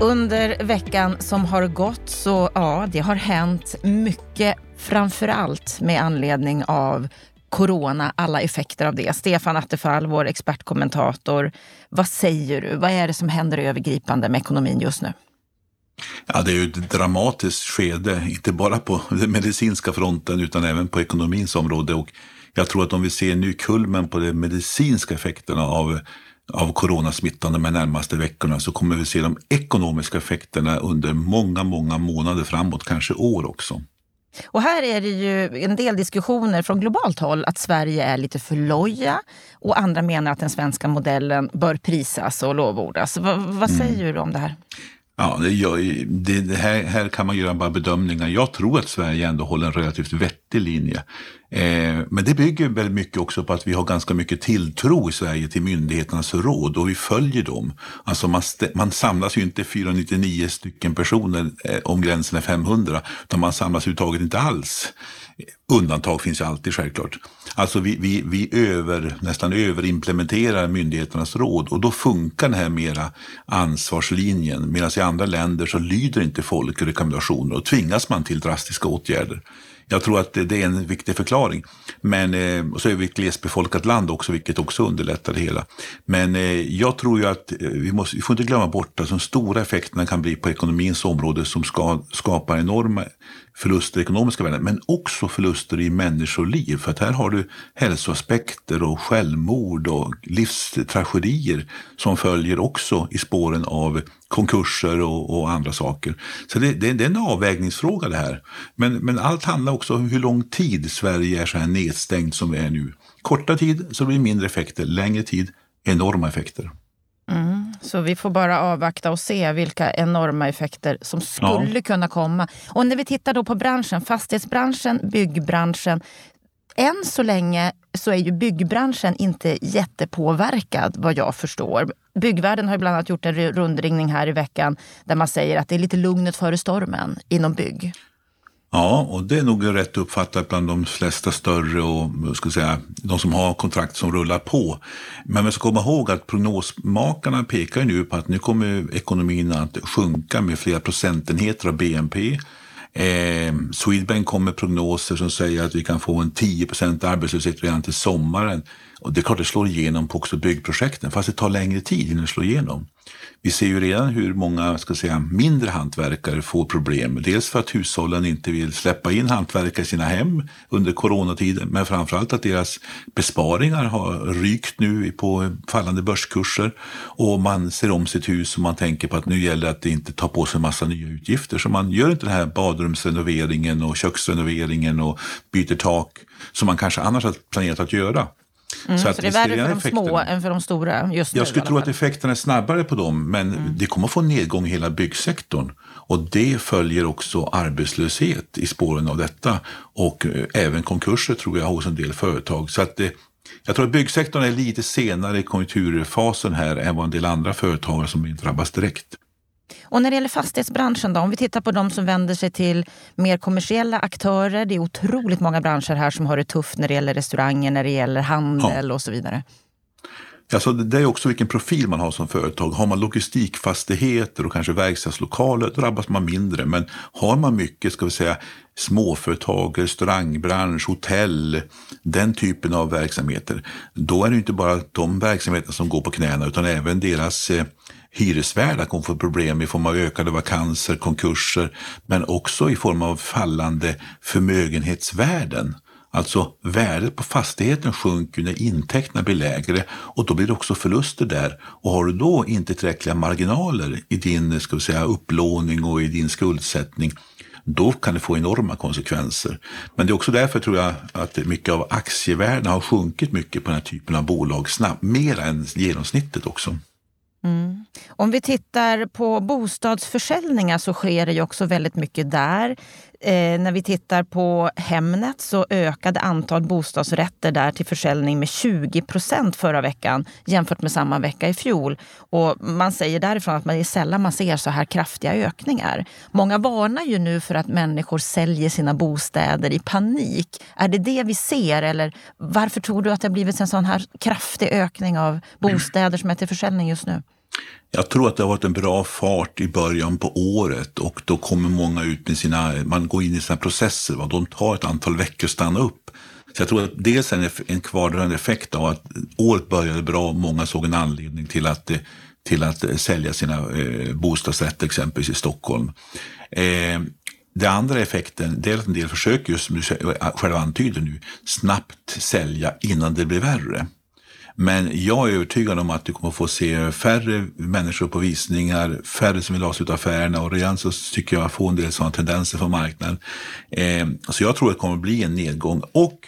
Under veckan som har gått så ja, det har hänt mycket, framför allt med anledning av corona, alla effekter av det. Stefan Attefall, vår expertkommentator. Vad säger du? Vad är det som händer övergripande med ekonomin just nu? Ja, det är ju ett dramatiskt skede, inte bara på den medicinska fronten utan även på ekonomins område. Och jag tror att om vi ser nu kulmen på de medicinska effekterna av av coronasmittan de närmaste veckorna så kommer vi se de ekonomiska effekterna under många, många månader framåt, kanske år också. Och här är det ju en del diskussioner från globalt håll att Sverige är lite för loja och andra menar att den svenska modellen bör prisas och lovordas. vad, vad mm. säger mm. du om det här? Ja, det, det, det här, här, kan man göra bara bedömningar. Jag tror att Sverige ändå håller en relativt vettig linje. Eh, men det bygger väldigt mycket också på att vi har ganska mycket tilltro i Sverige till myndigheternas råd och vi följer dem. Alltså man, man samlas ju inte 499 stycken personer eh, om gränsen är 500, utan man samlas överhuvudtaget inte alls. Undantag finns ju alltid självklart. Alltså vi, vi, vi över, nästan överimplementerar myndigheternas råd och då funkar den här mera ansvarslinjen. Medan i andra länder så lyder inte folk rekommendationer och tvingas man till drastiska åtgärder. Jag tror att det är en viktig förklaring. Men eh, och så är vi ett glesbefolkat land också, vilket också underlättar det hela. Men eh, jag tror ju att eh, vi, måste, vi får inte glömma bort att de stora effekterna kan bli på ekonomins område som ska, skapar enorma förluster i ekonomiska värden, men också förluster i människoliv. För att här har du hälsoaspekter och självmord och livstragedier som följer också i spåren av konkurser och, och andra saker. Så det, det, det, är en avvägningsfråga det här. Men, men allt handlar också hur lång tid Sverige är så här nedstängt som vi är nu. Korta tid så blir det mindre effekter, längre tid enorma effekter. Mm, så vi får bara avvakta och se vilka enorma effekter som skulle ja. kunna komma. Och när vi tittar då på branschen, fastighetsbranschen, byggbranschen. Än så länge så är ju byggbranschen inte jättepåverkad vad jag förstår. Byggvärlden har bland annat gjort en rundringning här i veckan där man säger att det är lite lugnet före stormen inom bygg. Ja, och det är nog rätt uppfattat bland de flesta större och ska säga, de som har kontrakt som rullar på. Men man ska komma ihåg att prognosmakarna pekar nu på att nu kommer ekonomin att sjunka med flera procentenheter av BNP. Eh, Swedbank kommer med prognoser som säger att vi kan få en 10 arbetslöshet redan till sommaren. Och det är klart det slår igenom på också byggprojekten, fast det tar längre tid innan det slår igenom. Vi ser ju redan hur många ska säga, mindre hantverkare får problem. Dels för att hushållen inte vill släppa in hantverkare i sina hem under coronatiden, men framförallt att deras besparingar har rykt nu på fallande börskurser och man ser om sitt hus och man tänker på att nu gäller det att inte ta på sig en massa nya utgifter. Så man gör inte den här badrumsrenoveringen och köksrenoveringen och byter tak som man kanske annars har planerat att göra. Mm, så, så det är värre för de effekterna. små än för de stora just Jag nu, skulle tro att effekterna är snabbare på dem, men mm. det kommer att få nedgång i hela byggsektorn. Och det följer också arbetslöshet i spåren av detta och eh, även konkurser tror jag hos en del företag. Så att det, jag tror att byggsektorn är lite senare i konjunkturfasen här än vad en del andra företag som drabbas direkt. Och när det gäller fastighetsbranschen då, om vi tittar på de som vänder sig till mer kommersiella aktörer. Det är otroligt många branscher här som har det tufft när det gäller restauranger, när det gäller handel ja. och så vidare. Alltså det är också vilken profil man har som företag. Har man logistikfastigheter och kanske verkstadslokaler drabbas man mindre. Men har man mycket, ska vi säga, småföretag, restaurangbransch, hotell, den typen av verksamheter. Då är det inte bara de verksamheterna som går på knäna utan även deras eh, hyresvärdar kommer få problem i form av ökade vakanser, konkurser, men också i form av fallande förmögenhetsvärden. Alltså värdet på fastigheten sjunker när intäkterna blir lägre och då blir det också förluster där. Och har du då inte tillräckliga marginaler i din ska vi säga, upplåning och i din skuldsättning, då kan det få enorma konsekvenser. Men det är också därför tror jag att mycket av aktievärdena har sjunkit mycket på den här typen av bolag snabbt, mer än genomsnittet också. Mm. Om vi tittar på bostadsförsäljningar så sker det ju också väldigt mycket där. Eh, när vi tittar på Hemnet så ökade antal bostadsrätter där till försäljning med 20 procent förra veckan jämfört med samma vecka i fjol. Och man säger därifrån att man är sällan man ser så här kraftiga ökningar. Många varnar ju nu för att människor säljer sina bostäder i panik. Är det det vi ser eller varför tror du att det har blivit en sån här kraftig ökning av bostäder som är till försäljning just nu? Jag tror att det har varit en bra fart i början på året och då kommer många ut med sina, man går in i sina processer, va? de tar ett antal veckor att stanna upp. Så jag tror att dels en, en kvardröjande effekt av att året började bra, många såg en anledning till att, till att sälja sina eh, bostadsrätter exempelvis i Stockholm. Eh, det andra effekten det är att en del försöker, just som du själv antyder nu, snabbt sälja innan det blir värre. Men jag är övertygad om att du kommer få se färre människor på visningar, färre som vill avsluta affärerna och redan så tycker jag att få en del sådana tendenser från marknaden. Eh, så jag tror att det kommer bli en nedgång och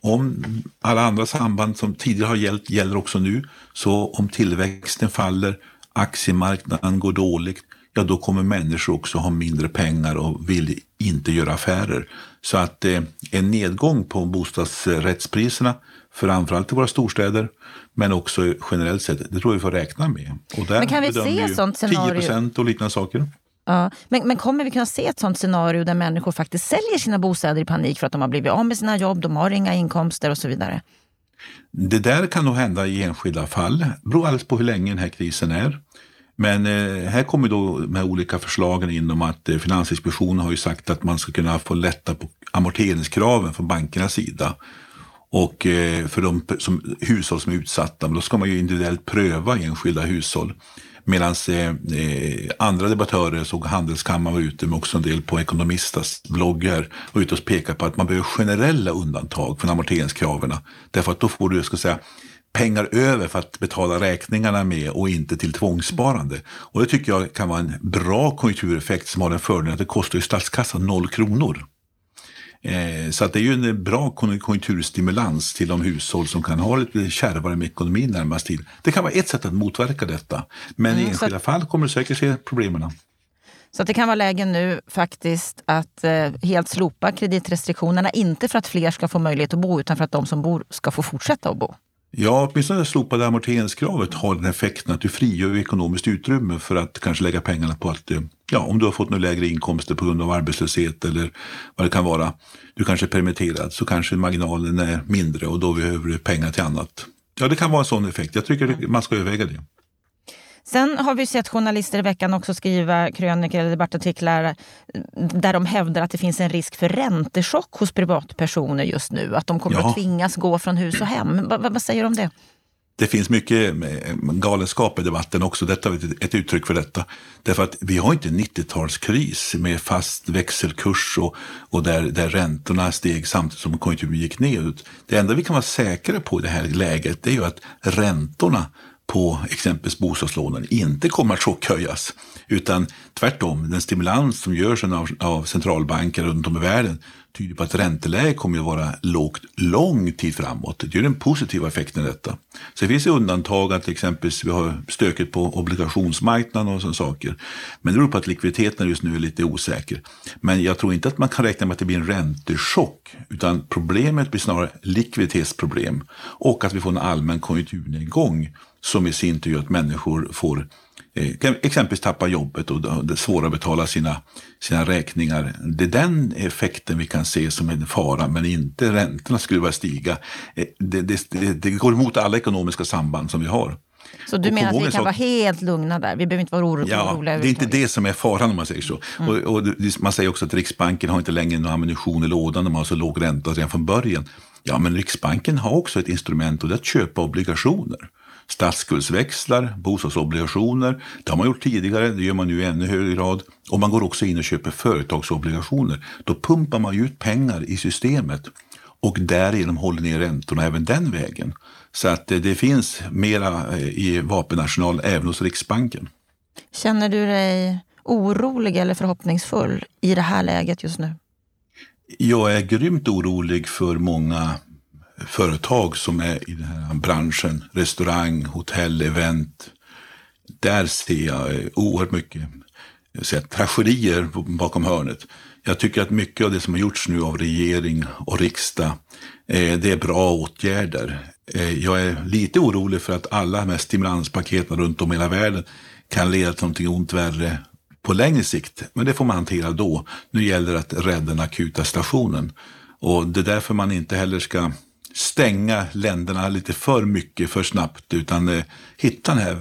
om alla andra samband som tidigare har gällt gäller också nu, så om tillväxten faller, aktiemarknaden går dåligt, ja då kommer människor också ha mindre pengar och vill inte göra affärer. Så att eh, en nedgång på bostadsrättspriserna, framförallt i våra storstäder, men också generellt sett, det tror jag vi får räkna med. Och där men kan vi se sånt scenario? 10 procent och liknande saker. Ja, men, men kommer vi kunna se ett sånt scenario där människor faktiskt säljer sina bostäder i panik för att de har blivit av med sina jobb, de har inga inkomster och så vidare? Det där kan nog hända i enskilda fall. Det beror alldeles på hur länge den här krisen är. Men eh, här kommer då de här olika förslagen in om att eh, Finansinspektionen har ju sagt att man ska kunna få lätta på amorteringskraven från bankernas sida. Och eh, för de som, hushåll som är utsatta, då ska man ju individuellt pröva enskilda hushåll. Medan eh, eh, andra debattörer, såg Handelskammaren var ute med också en del på Ekonomistas bloggar och ute och pekade på att man behöver generella undantag från amorteringskraven. Därför att då får du, ska säga, pengar över för att betala räkningarna med och inte till tvångssparande. Och det tycker jag kan vara en bra konjunktureffekt som har den fördelen att det kostar ju statskassan noll kronor. Eh, så att det är ju en bra konjunkturstimulans till de hushåll som kan ha lite kärvare med ekonomin närmast tid. Det kan vara ett sätt att motverka detta. Men mm, i enskilda att... fall kommer du säkert se problemen. Så det kan vara läge nu faktiskt att eh, helt slopa kreditrestriktionerna. Inte för att fler ska få möjlighet att bo utan för att de som bor ska få fortsätta att bo. Ja, åtminstone det slopade amorteringskravet har den effekten att du frigör ekonomiskt utrymme för att kanske lägga pengarna på att, eh, ja, om du har fått några lägre inkomster på grund av arbetslöshet eller vad det kan vara. Du kanske är permitterad så kanske marginalen är mindre och då behöver du pengar till annat. Ja, det kan vara en sån effekt. Jag tycker man ska överväga det. Sen har vi sett journalister i veckan också skriva krönikor eller debattartiklar där de hävdar att det finns en risk för räntechock hos privatpersoner just nu. Att de kommer ja. att tvingas gå från hus och hem. vad, vad säger du om det? Det finns mycket galenskap i debatten också. Detta är ett uttryck för detta. Därför att vi har inte en 90-talskris med fast växelkurs och, och där, där räntorna steg samtidigt som konjunkturen gick nedåt. Det enda vi kan vara säkra på i det här läget det är ju att räntorna på exempelvis bostadslånen inte kommer att chockhöjas. Utan tvärtom, den stimulans som görs av, av centralbanker runt om i världen tyder på att ränteläget kommer att vara lågt lång tid framåt. Det är den positiva effekten i detta. Så det finns undantag att exempelvis vi har stöket på obligationsmarknaden och sådana saker. Men det beror på att likviditeten just nu är lite osäker. Men jag tror inte att man kan räkna med att det blir en räntechock. Utan problemet blir snarare likviditetsproblem och att vi får en allmän konjunkturnedgång som i sin tur gör att människor får eh, exempelvis tappa jobbet och det svårare att betala sina, sina räkningar. Det är den effekten vi kan se som en fara, men inte räntorna skulle börja stiga. Eh, det, det, det, går emot alla ekonomiska samband som vi har. Så du menar att vi kan sak... vara helt lugna där? Vi behöver inte vara oroliga? Ja, det är inte det som är faran om man säger så. Mm. Och, och, man säger också att Riksbanken har inte längre någon ammunition i lådan, de har så låg ränta redan från början. Ja, men Riksbanken har också ett instrument och det är att köpa obligationer statsskuldsväxlar, bostadsobligationer. Det har man gjort tidigare, det gör man nu i ännu högre grad. Och man går också in och köper företagsobligationer. Då pumpar man ut pengar i systemet och därigenom håller ner räntorna även den vägen. Så att det, det finns mera eh, i vapenarsenal även hos Riksbanken. Känner du dig orolig eller förhoppningsfull i det här läget just nu? Jag är grymt orolig för många företag som är i den här branschen, restaurang, hotell, event. Där ser jag eh, oerhört mycket jag ser tragedier bakom hörnet. Jag tycker att mycket av det som har gjorts nu av regering och riksdag, eh, det är bra åtgärder. Eh, jag är lite orolig för att alla de här stimulanspaketen runt om i hela världen kan leda till någonting ont värre på längre sikt. Men det får man hantera då. Nu gäller det att rädda den akuta stationen. Och det är därför man inte heller ska stänga länderna lite för mycket för snabbt utan eh, hitta den här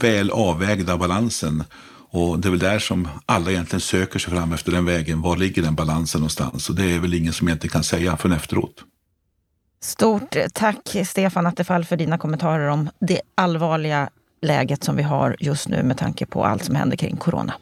väl avvägda balansen. Och det är väl där som alla egentligen söker sig fram efter den vägen. Var ligger den balansen någonstans? Och det är väl ingen som egentligen kan säga förrän efteråt. Stort eh, tack Stefan Attefall för dina kommentarer om det allvarliga läget som vi har just nu med tanke på allt som händer kring corona.